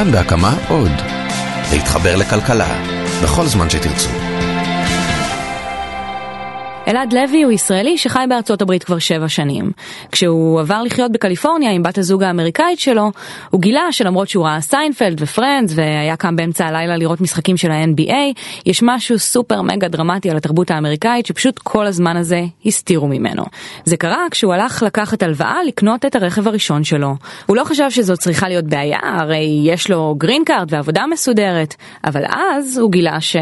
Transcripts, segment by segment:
כאן בהקמה עוד. להתחבר לכלכלה, בכל זמן שתרצו. אלעד לוי הוא ישראלי שחי בארצות הברית כבר שבע שנים. כשהוא עבר לחיות בקליפורניה עם בת הזוג האמריקאית שלו, הוא גילה שלמרות שהוא ראה סיינפלד ו Friends והיה קם באמצע הלילה לראות משחקים של ה-NBA, יש משהו סופר מגה דרמטי על התרבות האמריקאית שפשוט כל הזמן הזה הסתירו ממנו. זה קרה כשהוא הלך לקחת הלוואה לקנות את הרכב הראשון שלו. הוא לא חשב שזאת צריכה להיות בעיה, הרי יש לו גרין קארד ועבודה מסודרת, אבל אז הוא גילה ש...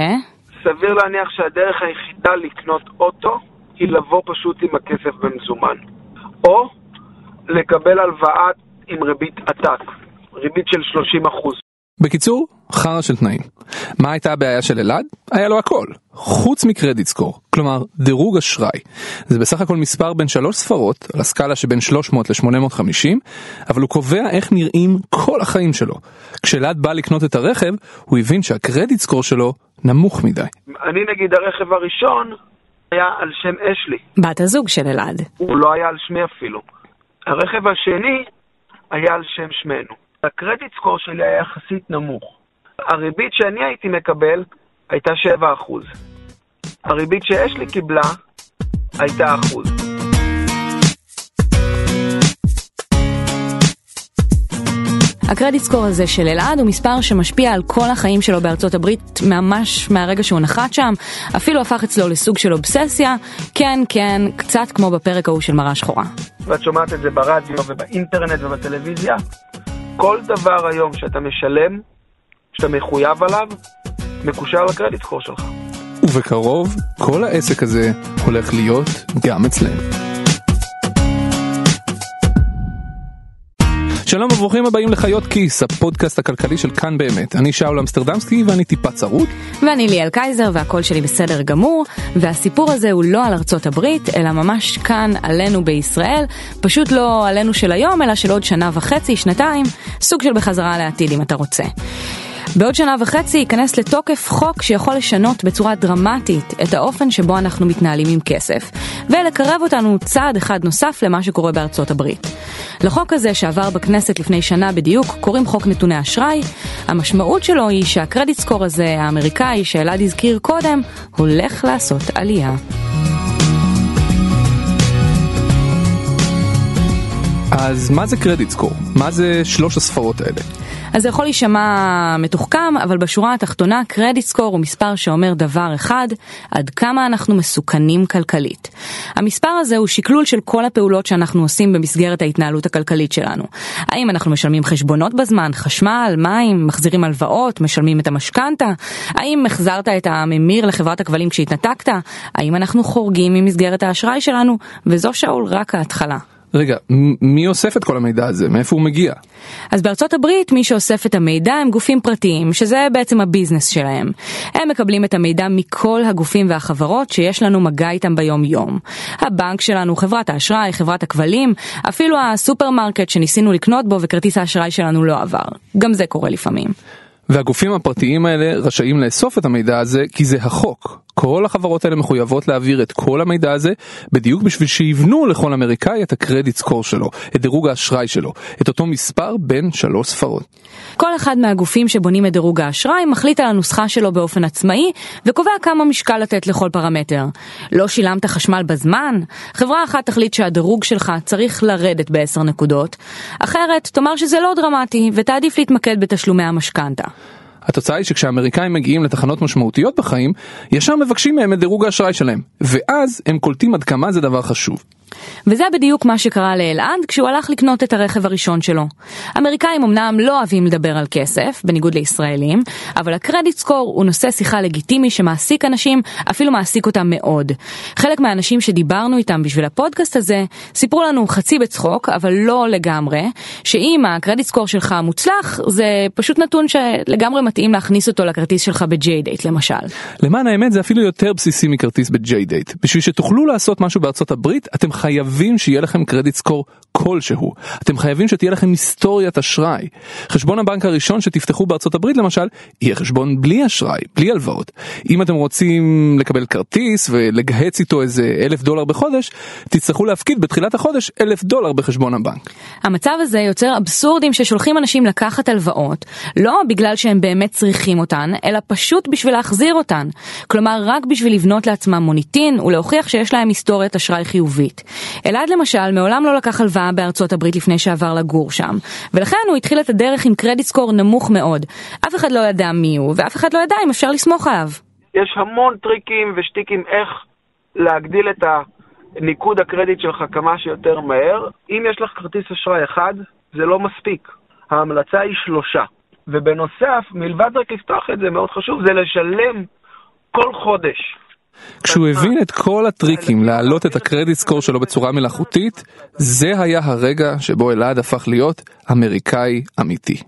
סביר להניח שהדרך היחידה לקנות אוטו היא לבוא פשוט עם הכסף במזומן. או לקבל הלוואה עם ריבית עתק, ריבית של 30 אחוז. בקיצור, חרא של תנאים. מה הייתה הבעיה של אלעד? היה לו הכל, חוץ מ credit score, כלומר דירוג אשראי. זה בסך הכל מספר בין שלוש ספרות, על הסקאלה שבין 300 ל-850, אבל הוא קובע איך נראים כל החיים שלו. כשאלעד בא לקנות את הרכב, הוא הבין שהקרדיט סקור שלו נמוך מדי. אני נגיד הרכב הראשון היה על שם אשלי. בת הזוג של אלעד. הוא לא היה על שמי אפילו. הרכב השני היה על שם שמנו. הקרדיט סקור שלי היה יחסית נמוך. הריבית שאני הייתי מקבל הייתה 7%. הריבית שאשלי קיבלה הייתה אחוז. הקרדיט סקור הזה של אלעד הוא מספר שמשפיע על כל החיים שלו בארצות הברית ממש מהרגע שהוא נחת שם, אפילו הפך אצלו לסוג של אובססיה, כן כן, קצת כמו בפרק ההוא של מראה שחורה. ואת שומעת את זה ברדיו ובאינטרנט ובטלוויזיה, כל דבר היום שאתה משלם, שאתה מחויב עליו, מקושר לקרדיט סקור שלך. ובקרוב, כל העסק הזה הולך להיות גם אצלנו. שלום וברוכים הבאים לחיות כיס, הפודקאסט הכלכלי של כאן באמת. אני שאול אמסטרדמסקי ואני טיפה צרוד. ואני ליאל קייזר והקול שלי בסדר גמור, והסיפור הזה הוא לא על ארצות הברית, אלא ממש כאן עלינו בישראל, פשוט לא עלינו של היום, אלא של עוד שנה וחצי, שנתיים, סוג של בחזרה לעתיד אם אתה רוצה. בעוד שנה וחצי ייכנס לתוקף חוק שיכול לשנות בצורה דרמטית את האופן שבו אנחנו מתנהלים עם כסף, ולקרב אותנו צעד אחד נוסף למה שקורה בארצות הברית. לחוק הזה שעבר בכנסת לפני שנה בדיוק קוראים חוק נתוני אשראי. המשמעות שלו היא שהקרדיט סקור הזה, האמריקאי שאלעד הזכיר קודם, הולך לעשות עלייה. אז מה זה קרדיט סקור? מה זה שלוש הספרות האלה? אז זה יכול להישמע מתוחכם, אבל בשורה התחתונה קרדיט סקור הוא מספר שאומר דבר אחד, עד כמה אנחנו מסוכנים כלכלית. המספר הזה הוא שקלול של כל הפעולות שאנחנו עושים במסגרת ההתנהלות הכלכלית שלנו. האם אנחנו משלמים חשבונות בזמן, חשמל, מים, מחזירים הלוואות, משלמים את המשכנתה? האם החזרת את הממיר לחברת הכבלים כשהתנתקת? האם אנחנו חורגים ממסגרת האשראי שלנו? וזו שאול רק ההתחלה. רגע, מי אוסף את כל המידע הזה? מאיפה הוא מגיע? אז בארצות הברית מי שאוסף את המידע הם גופים פרטיים, שזה בעצם הביזנס שלהם. הם מקבלים את המידע מכל הגופים והחברות שיש לנו מגע איתם ביום יום. הבנק שלנו, חברת האשראי, חברת הכבלים, אפילו הסופרמרקט שניסינו לקנות בו וכרטיס האשראי שלנו לא עבר. גם זה קורה לפעמים. והגופים הפרטיים האלה רשאים לאסוף את המידע הזה כי זה החוק. כל החברות האלה מחויבות להעביר את כל המידע הזה בדיוק בשביל שיבנו לכל אמריקאי את הקרדיט סקור שלו, את דירוג האשראי שלו, את אותו מספר בין שלוש ספרות. כל אחד מהגופים שבונים את דירוג האשראי מחליט על הנוסחה שלו באופן עצמאי וקובע כמה משקל לתת לכל פרמטר. לא שילמת חשמל בזמן? חברה אחת תחליט שהדירוג שלך צריך לרדת בעשר נקודות, אחרת תאמר שזה לא דרמטי ותעדיף להתמקד בתשלומי המשכנתה. התוצאה היא שכשהאמריקאים מגיעים לתחנות משמעותיות בחיים, ישר מבקשים מהם את דירוג האשראי שלהם, ואז הם קולטים עד כמה זה דבר חשוב. וזה בדיוק מה שקרה לאלעד כשהוא הלך לקנות את הרכב הראשון שלו. אמריקאים אמנם לא אוהבים לדבר על כסף, בניגוד לישראלים, אבל הקרדיט סקור הוא נושא שיחה לגיטימי שמעסיק אנשים, אפילו מעסיק אותם מאוד. חלק מהאנשים שדיברנו איתם בשביל הפודקאסט הזה, סיפרו לנו חצי בצחוק, אבל לא לגמרי, שאם הקרדיט סקור שלך מוצלח, זה פשוט נתון שלגמרי מתאים להכניס אותו לכרטיס שלך ב-J דייט למשל. למען האמת זה אפילו יותר בסיסי מכרטיס ב-J דייט. בשביל שתוכלו לעשות משהו בארצות הברית, אתם חייבים שיהיה לכם קרדיט סקור כלשהו. אתם חייבים שתהיה לכם היסטוריית אשראי. חשבון הבנק הראשון שתפתחו בארצות הברית למשל, יהיה חשבון בלי אשראי, בלי הלוואות. אם אתם רוצים לקבל כרטיס ולגהץ איתו איזה אלף דולר בחודש, תצטרכו להפקיד בתחילת החודש אלף דולר בחשבון הבנק. המצב הזה יוצר אבסורדים ששולחים אנשים לקחת הלוואות, לא בגלל שהם באמת צריכים אותן, אלא פשוט בשביל להחזיר אותן. כלומר, רק בשביל לבנות לעצמם מוניטין ולהוכיח שיש להם היסטוריית אשראי חיובית. אלעד למשל מעולם לא לקח הלוואה בארצות הברית לפני שעבר לגור שם, ולכן הוא התחיל את הדרך עם קרדיט סקור נמוך מאוד. אף אחד לא ידע מי הוא, ואף אחד לא ידע אם אפשר לסמוך עליו. יש המון טריקים ושטיקים איך להגדיל את הניקוד הקרדיט שלך כמה שיותר מהר. אם יש לך כרטיס אשראי אחד, זה לא מספיק. ההמלצה היא שלושה. ובנוסף, מלבד רק לפתוח את זה, מאוד חשוב, זה לשלם כל חודש. כשהוא הבין את כל הטריקים להעלות את הקרדיט סקור שלו בצורה מלאכותית, זה היה הרגע שבו אלעד הפך להיות אמריקאי אמיתי.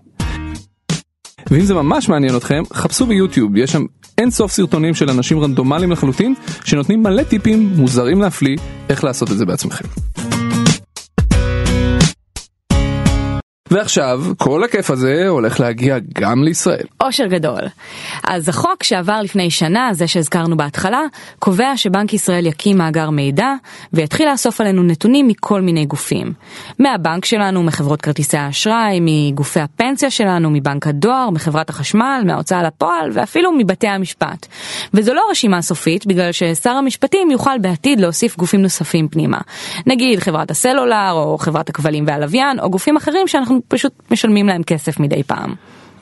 ואם זה ממש מעניין אתכם, חפשו ביוטיוב, יש שם אין סוף סרטונים של אנשים רנדומליים לחלוטין, שנותנים מלא טיפים מוזרים להפליא איך לעשות את זה בעצמכם. ועכשיו, כל הכיף הזה הולך להגיע גם לישראל. אושר גדול. אז החוק שעבר לפני שנה, זה שהזכרנו בהתחלה, קובע שבנק ישראל יקים מאגר מידע ויתחיל לאסוף עלינו נתונים מכל מיני גופים. מהבנק שלנו, מחברות כרטיסי האשראי, מגופי הפנסיה שלנו, מבנק הדואר, מחברת החשמל, מההוצאה לפועל ואפילו מבתי המשפט. וזו לא רשימה סופית, בגלל ששר המשפטים יוכל בעתיד להוסיף גופים נוספים פנימה. נגיד חברת הסלולר, או חברת הכבלים והלוויין, או גופים אחרים שאנחנו פשוט משלמים להם כסף מדי פעם.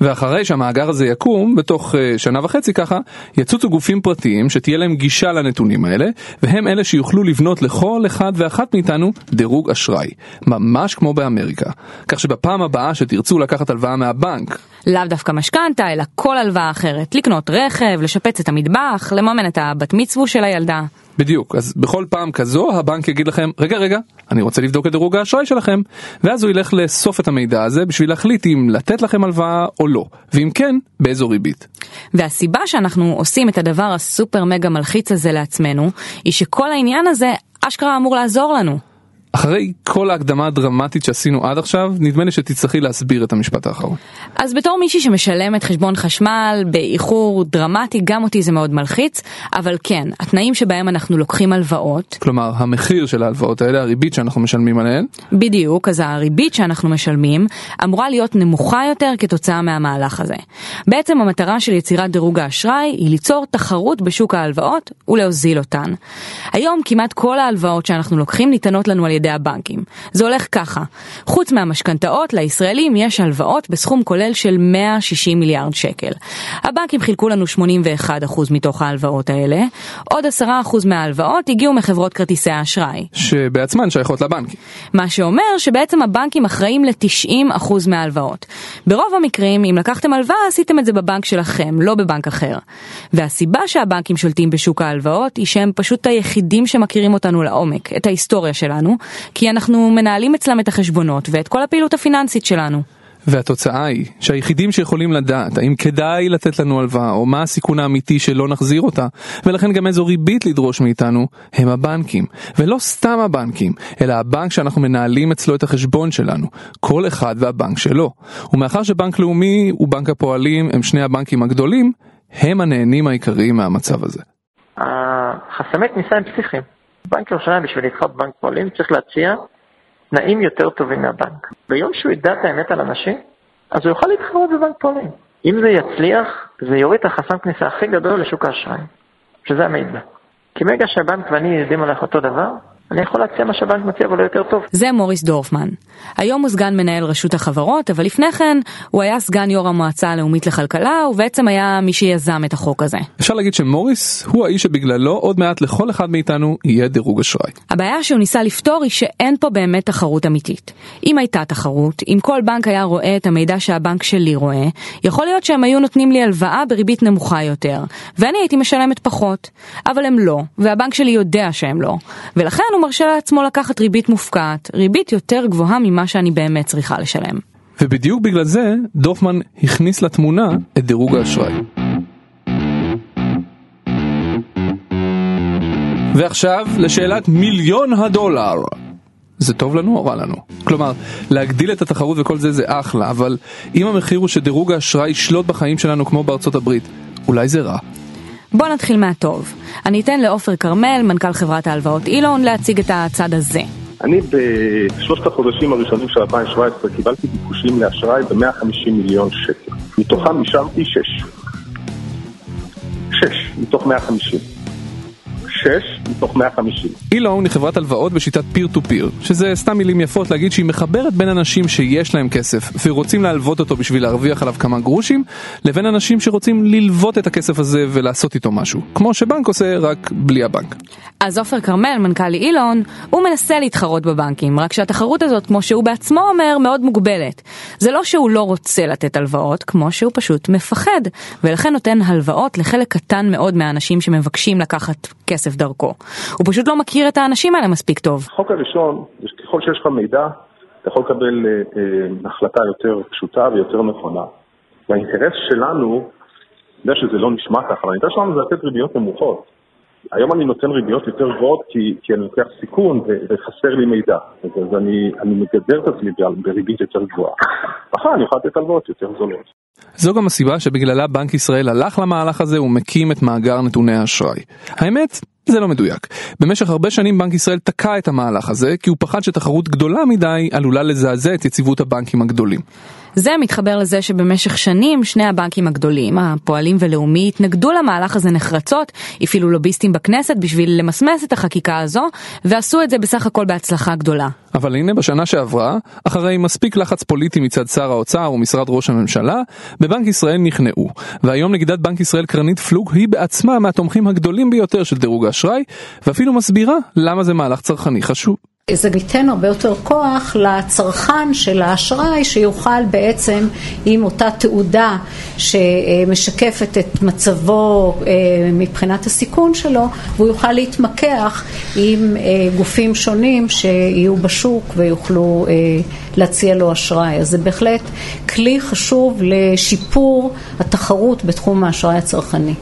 ואחרי שהמאגר הזה יקום, בתוך uh, שנה וחצי ככה, יצוצו גופים פרטיים שתהיה להם גישה לנתונים האלה, והם אלה שיוכלו לבנות לכל אחד ואחת מאיתנו דירוג אשראי, ממש כמו באמריקה. כך שבפעם הבאה שתרצו לקחת הלוואה מהבנק, לאו דווקא משכנתה, אלא כל הלוואה אחרת, לקנות רכב, לשפץ את המטבח, לממן את הבת מצוו של הילדה. בדיוק, אז בכל פעם כזו הבנק יגיד לכם, רגע רגע, אני רוצה לבדוק את דירוג האשראי שלכם, ואז הוא ילך לאסוף את המידע הזה בשביל להחליט אם לתת לכם הלוואה או לא, ואם כן, באיזו ריבית. והסיבה שאנחנו עושים את הדבר הסופר מגה מלחיץ הזה לעצמנו, היא שכל העניין הזה אשכרה אמור לעזור לנו. אחרי כל ההקדמה הדרמטית שעשינו עד עכשיו, נדמה לי שתצטרכי להסביר את המשפט האחרון. אז בתור מישהי שמשלמת חשבון חשמל באיחור דרמטי, גם אותי זה מאוד מלחיץ, אבל כן, התנאים שבהם אנחנו לוקחים הלוואות. כלומר, המחיר של ההלוואות האלה, הריבית שאנחנו משלמים עליהן. בדיוק, אז הריבית שאנחנו משלמים אמורה להיות נמוכה יותר כתוצאה מהמהלך הזה. בעצם המטרה של יצירת דירוג האשראי היא ליצור תחרות בשוק ההלוואות ולהוזיל אותן. היום כמעט כל ההלוואות שאנחנו לוקחים ניתנות לנו על ידי הבנקים. זה הולך ככה, חוץ מהמשכנתאות, לישראלים יש הלוואות בסכום כולל של 160 מיליארד שקל. הבנקים חילקו לנו 81% מתוך ההלוואות האלה, עוד 10% מההלוואות הגיעו מחברות כרטיסי האשראי. שבעצמן שייכות לבנקים. מה שאומר שבעצם הבנקים אחראים ל-90% מההלוואות. ברוב המקרים, אם לקחתם הלוואה, עשיתם את זה בבנק שלכם, לא בבנק אחר. והסיבה שהבנקים שולטים בשוק ההלוואות היא שהם פשוט היחידים שמכירים אותנו לעומק, את ההיסטוריה שלנו, כי אנחנו מנהלים אצלם את החשבונות ואת כל הפעילות הפיננסית שלנו. והתוצאה היא שהיחידים שיכולים לדעת האם כדאי לתת לנו הלוואה או מה הסיכון האמיתי שלא נחזיר אותה ולכן גם איזו ריבית לדרוש מאיתנו הם הבנקים ולא סתם הבנקים אלא הבנק שאנחנו מנהלים אצלו את החשבון שלנו כל אחד והבנק שלו ומאחר שבנק לאומי ובנק הפועלים הם שני הבנקים הגדולים הם הנהנים העיקריים מהמצב הזה. החסמי כניסה הם פסיכיים. בנק ירושלים בשביל להתחרות בנק פועלים צריך להציע תנאים יותר טובים מהבנק. ביום שהוא ידע את האמת על אנשים, אז הוא יוכל להתחרות בבנק פועלים. אם זה יצליח, זה יוריד את החסם כניסה הכי גדול לשוק האשראי, שזה המידע. כי ברגע שהבנק ואני יודעים עליך אותו דבר, אני יכול להציע מה שהבנק מציע אבל יותר טוב. זה מוריס דורפמן. היום הוא סגן מנהל רשות החברות, אבל לפני כן הוא היה סגן יו"ר המועצה הלאומית לכלכלה, ובעצם היה מי שיזם את החוק הזה. אפשר להגיד שמוריס הוא האיש שבגללו עוד מעט לכל אחד מאיתנו יהיה דירוג אשראי. הבעיה שהוא ניסה לפתור היא שאין פה באמת תחרות אמיתית. אם הייתה תחרות, אם כל בנק היה רואה את המידע שהבנק שלי רואה, יכול להיות שהם היו נותנים לי הלוואה בריבית נמוכה יותר, ואני הייתי משלמת פחות. אבל הם לא, והבנק שלי יודע שהם לא. ולכן הוא מרשה לעצמו לקחת ריבית מופקעת, ריבית יותר גבוהה ממה שאני באמת צריכה לשלם. ובדיוק בגלל זה דופמן הכניס לתמונה את דירוג האשראי. ועכשיו לשאלת מיליון הדולר. זה טוב לנו או רע לנו? כלומר, להגדיל את התחרות וכל זה זה אחלה, אבל אם המחיר הוא שדירוג האשראי ישלוט בחיים שלנו כמו בארצות הברית, אולי זה רע. בוא נתחיל מהטוב. אני אתן לעופר כרמל, מנכ"ל חברת ההלוואות אילון, להציג את הצד הזה. אני בשלושת החודשים הראשונים של 2017 קיבלתי ביקושים לאשראי ב-150 מיליון שקל. מתוכם נשארתי 6. 6 מתוך 150. 6 מתוך 150. אילון היא חברת הלוואות בשיטת פיר טו פיר, שזה סתם מילים יפות להגיד שהיא מחברת בין אנשים שיש להם כסף ורוצים להלוות אותו בשביל להרוויח עליו כמה גרושים, לבין אנשים שרוצים ללוות את הכסף הזה ולעשות איתו משהו, כמו שבנק עושה רק בלי הבנק. אז עופר כרמל, מנכ"ל אילון, הוא מנסה להתחרות בבנקים, רק שהתחרות הזאת, כמו שהוא בעצמו אומר, מאוד מוגבלת. זה לא שהוא לא רוצה לתת הלוואות, כמו שהוא פשוט מפחד, ולכן נותן הלוואות לחלק קטן מאוד מהאנשים שמבקשים לקחת כסף דרכו. הוא פשוט לא מכיר את האנשים האלה מספיק טוב. החוק הראשון, ככל שיש לך מידע, אתה יכול לקבל אה, אה, החלטה יותר פשוטה ויותר נכונה. והאינטרס שלנו, אני יודע שזה לא נשמע ככה, אבל האינטרס שלנו זה לתת ריביות נמוכות. היום אני נותן ריביות יותר גבוהות כי, כי אני לוקח סיכון ו, וחסר לי מידע. אז אני, אני מגדר את עצמי בריבית יותר גבוהה. אחר אני יכול לתת הלוואות יותר זולות. זו גם הסיבה שבגללה בנק ישראל הלך למהלך הזה ומקים את מאגר נתוני האשראי. האמת, זה לא מדויק. במשך הרבה שנים בנק ישראל תקע את המהלך הזה כי הוא פחד שתחרות גדולה מדי עלולה לזעזע את יציבות הבנקים הגדולים. זה מתחבר לזה שבמשך שנים שני הבנקים הגדולים, הפועלים ולאומי, התנגדו למהלך הזה נחרצות, הפעילו לוביסטים בכנסת בשביל למסמס את החקיקה הזו, ועשו את זה בסך הכל בהצלחה גדולה. אבל הנה בשנה שעברה, אחרי מספיק לחץ פוליטי מצד שר האוצר ומשרד ראש הממשלה, בבנק ישראל נכנעו. והיום נגידת בנק ישראל קרנית פלוג היא בעצמה מהתומכים הגדולים ביותר של דירוג האשראי, ואפילו מסבירה למה זה מהלך צרכני חשוב. זה ייתן הרבה יותר כוח לצרכן של האשראי שיוכל בעצם עם אותה תעודה שמשקפת את מצבו אה, מבחינת הסיכון שלו והוא יוכל להתמקח עם אה, גופים שונים שיהיו בשוק ויוכלו אה, להציע לו אשראי. אז זה בהחלט כלי חשוב לשיפור התחרות בתחום האשראי הצרכני.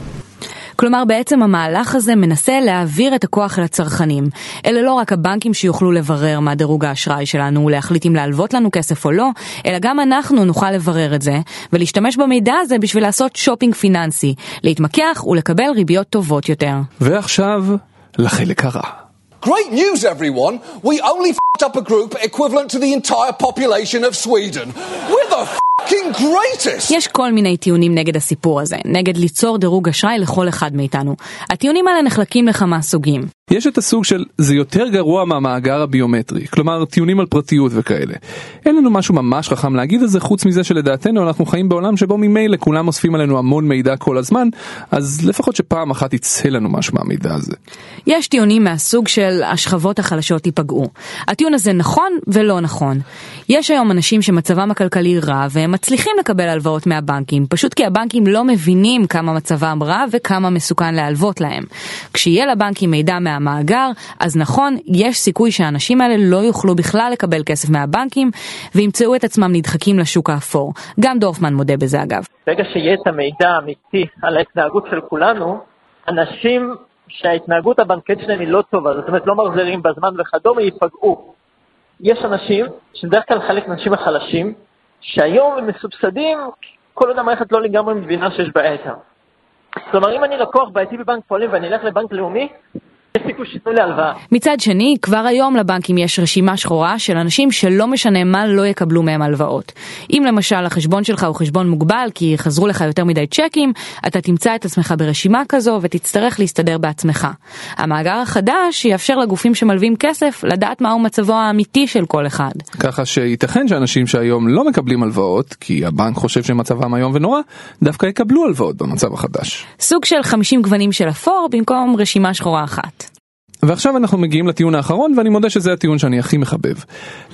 כלומר בעצם המהלך הזה מנסה להעביר את הכוח אל הצרכנים. אלה לא רק הבנקים שיוכלו לברר מה דירוג האשראי שלנו ולהחליט אם להלוות לנו כסף או לא, אלא גם אנחנו נוכל לברר את זה ולהשתמש במידע הזה בשביל לעשות שופינג פיננסי, להתמקח ולקבל ריביות טובות יותר. ועכשיו, לחלק הרע. Great news, everyone! We only f***ed up a group equivalent to the entire population of Sweden. We're the greatest! יש כל מיני טיעונים נגד הסיפור הזה, נגד ליצור דירוג אשראי לכל אחד מאיתנו. הטיעונים האלה נחלקים לכמה סוגים. יש את הסוג של זה יותר גרוע מהמאגר הביומטרי, כלומר טיעונים על פרטיות וכאלה. אין לנו משהו ממש חכם להגיד על זה חוץ מזה שלדעתנו אנחנו חיים בעולם שבו ממילא כולם אוספים עלינו המון מידע כל הזמן, אז לפחות שפעם אחת יצא לנו משהו מהמידע הזה. יש טיעונים מהסוג של השכבות החלשות ייפגעו. הטיעון הזה נכון ולא נכון. יש היום אנשים שמצבם הכלכלי רע והם מצליחים לקבל הלוואות מהבנקים, פשוט כי הבנקים לא מבינים כמה מצבם רע וכמה מסוכן להלוות להם. כשיהיה לבנקים מידע מה מהמאגר, אז נכון, יש סיכוי שהאנשים האלה לא יוכלו בכלל לקבל כסף מהבנקים וימצאו את עצמם נדחקים לשוק האפור. גם דורפמן מודה בזה אגב. ברגע שיהיה את המידע האמיתי על ההתנהגות של כולנו, אנשים שההתנהגות הבנקאית שלהם היא לא טובה, זאת אומרת לא מחזירים בזמן וכדומה, ייפגעו. יש אנשים, שבדרך כלל חלק מהאנשים החלשים, שהיום הם מסובסדים כל עוד המערכת לא לגמרי מבינה שיש בעיה איתם. כלומר, אם אני לקוח בעייתי בבנק פועלים ואני אלך לבנק לאומי, מצד שני, כבר היום לבנקים יש רשימה שחורה של אנשים שלא משנה מה לא יקבלו מהם הלוואות. אם למשל החשבון שלך הוא חשבון מוגבל כי חזרו לך יותר מדי צ'קים, אתה תמצא את עצמך ברשימה כזו ותצטרך להסתדר בעצמך. המאגר החדש יאפשר לגופים שמלווים כסף לדעת מהו מצבו האמיתי של כל אחד. ככה שייתכן שאנשים שהיום לא מקבלים הלוואות, כי הבנק חושב שמצבם איום ונורא, דווקא יקבלו הלוואות במצב החדש. סוג של 50 גוונים של אפור במקום רשימה שחורה אחת. ועכשיו אנחנו מגיעים לטיעון האחרון ואני מודה שזה הטיעון שאני הכי מחבב.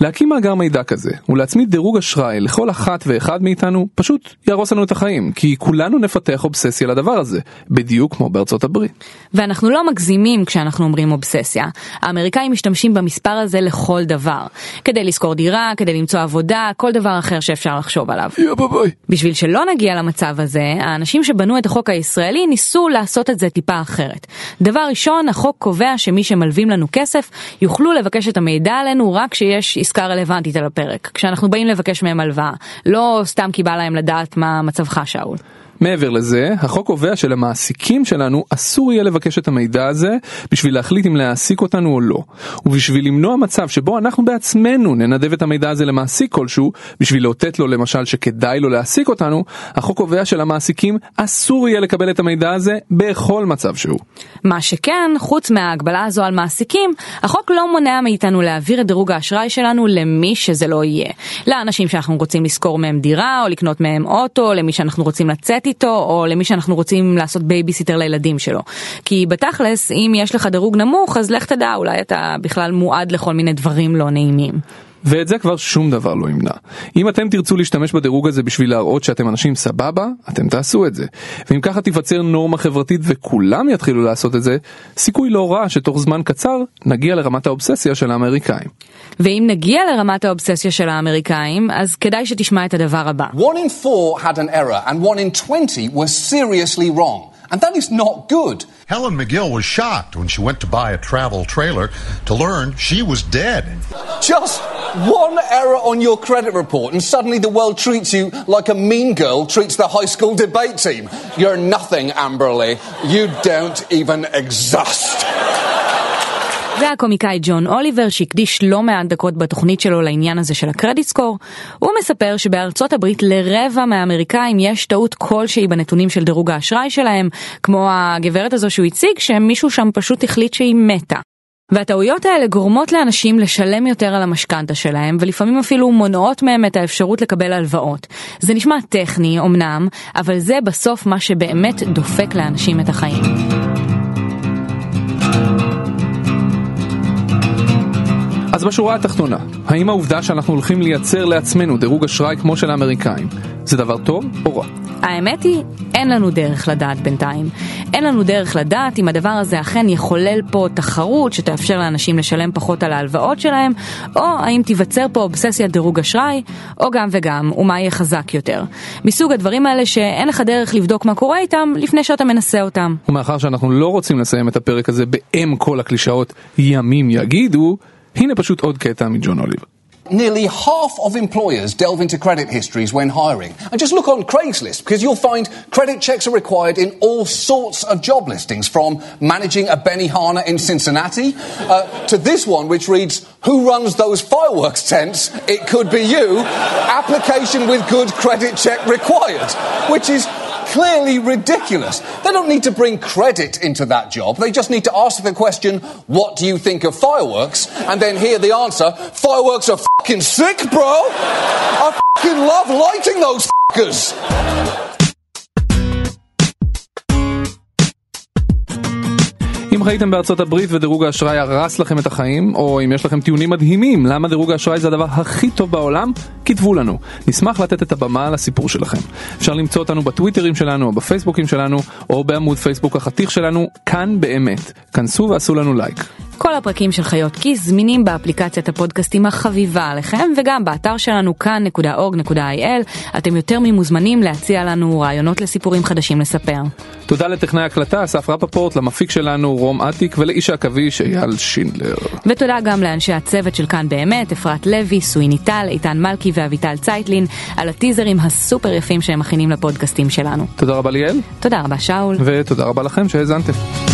להקים מאגר מידע כזה ולהצמיד דירוג אשראי לכל אחת ואחד מאיתנו פשוט יהרוס לנו את החיים כי כולנו נפתח אובססיה לדבר הזה בדיוק כמו בארצות הברית. ואנחנו לא מגזימים כשאנחנו אומרים אובססיה. האמריקאים משתמשים במספר הזה לכל דבר. כדי לשכור דירה, כדי למצוא עבודה, כל דבר אחר שאפשר לחשוב עליו. יאבא בשביל שלא נגיע למצב הזה, האנשים שבנו את החוק הישראלי ניסו לעשות את זה טיפה אחרת. דבר ראשון, החוק קובע ש שמי שמלווים לנו כסף יוכלו לבקש את המידע עלינו רק כשיש עסקה רלוונטית על הפרק, כשאנחנו באים לבקש מהם הלוואה, לא סתם כי בא להם לדעת מה מצבך שאול. מעבר לזה, החוק קובע שלמעסיקים שלנו אסור יהיה לבקש את המידע הזה בשביל להחליט אם להעסיק אותנו או לא. ובשביל למנוע מצב שבו אנחנו בעצמנו ננדב את המידע הזה למעסיק כלשהו, בשביל לאותת לו למשל שכדאי לו להעסיק אותנו, החוק קובע שלמעסיקים אסור יהיה לקבל את המידע הזה בכל מצב שהוא. מה שכן, חוץ מההגבלה הזו על מעסיקים, החוק לא מונע מאיתנו להעביר את דירוג האשראי שלנו למי שזה לא יהיה. לאנשים שאנחנו רוצים לשכור מהם דירה, או לקנות מהם אוטו, למי שאנחנו רוצים לצאת איתו, או למי שאנחנו רוצים לעשות בייביסיטר לילדים שלו. כי בתכלס, אם יש לך דירוג נמוך, אז לך תדע, אולי אתה בכלל מועד לכל מיני דברים לא נעימים. ואת זה כבר שום דבר לא ימנע. אם אתם תרצו להשתמש בדירוג הזה בשביל להראות שאתם אנשים סבבה, אתם תעשו את זה. ואם ככה תיווצר נורמה חברתית וכולם יתחילו לעשות את זה, סיכוי לא רע שתוך זמן קצר נגיע לרמת האובססיה של האמריקאים. ואם נגיע לרמת האובססיה של האמריקאים, אז כדאי שתשמע את הדבר הבא. One in four had an error and one in 20 were seriously wrong. And that is not good. Helen McGill was shocked when she went to buy a travel trailer to learn she was dead. Just one error on your credit report, and suddenly the world treats you like a mean girl treats the high school debate team. You're nothing, Amberley. You don't even exist. זה הקומיקאי ג'ון אוליבר שהקדיש לא מעט דקות בתוכנית שלו לעניין הזה של הקרדיט סקור. הוא מספר שבארצות הברית לרבע מהאמריקאים יש טעות כלשהי בנתונים של דירוג האשראי שלהם, כמו הגברת הזו שהוא הציג שמישהו שם פשוט החליט שהיא מתה. והטעויות האלה גורמות לאנשים לשלם יותר על המשכנתה שלהם, ולפעמים אפילו מונעות מהם את האפשרות לקבל הלוואות. זה נשמע טכני, אמנם, אבל זה בסוף מה שבאמת דופק לאנשים את החיים. אז בשורה התחתונה, האם העובדה שאנחנו הולכים לייצר לעצמנו דירוג אשראי כמו של האמריקאים, זה דבר טוב או רע? האמת היא, אין לנו דרך לדעת בינתיים. אין לנו דרך לדעת אם הדבר הזה אכן יחולל פה תחרות שתאפשר לאנשים לשלם פחות על ההלוואות שלהם, או האם תיווצר פה אובססיית דירוג אשראי, או גם וגם, ומה יהיה חזק יותר. מסוג הדברים האלה שאין לך דרך לבדוק מה קורה איתם לפני שאתה מנסה אותם. ומאחר שאנחנו לא רוצים לסיים את הפרק הזה באם כל הקלישאות ימים יגידו, הנה פשוט עוד קטע מג'ון אוליבר. Nearly half of employers delve into credit histories when hiring. And just look on Craigslist because you'll find credit checks are required in all sorts of job listings from managing a Benihana in Cincinnati uh, to this one which reads, Who runs those fireworks tents? It could be you. Application with good credit check required. Which is clearly ridiculous. They don't need to bring credit into that job. They just need to ask the question, what do you think of fireworks? And then hear the answer, fireworks are fucking sick, bro. I fucking love lighting those fuckers. אם חייתם בארצות הברית ודירוג האשראי הרס לכם את החיים, או אם יש לכם טיעונים מדהימים למה דירוג האשראי זה הדבר הכי טוב בעולם, כתבו לנו. נשמח לתת את הבמה לסיפור שלכם. אפשר למצוא אותנו בטוויטרים שלנו, או בפייסבוקים שלנו, או בעמוד פייסבוק החתיך שלנו, כאן באמת. כנסו ועשו לנו לייק. כל הפרקים של חיות כיס זמינים באפליקציית הפודקאסטים החביבה עליכם וגם באתר שלנו כאן.org.il אתם יותר ממוזמנים להציע לנו רעיונות לסיפורים חדשים לספר. תודה לטכנאי הקלטה אסף רפפורט, למפיק שלנו רום אטיק ולאיש העכביש אייל שינדלר. ותודה גם לאנשי הצוות של כאן באמת, אפרת לוי, סויני טל, איתן מלכי ואביטל צייטלין, על הטיזרים הסופר יפים שהם מכינים לפודקאסטים שלנו. תודה רבה ליאל. תודה רבה שאול. ותודה רבה לכם שהאזנתם.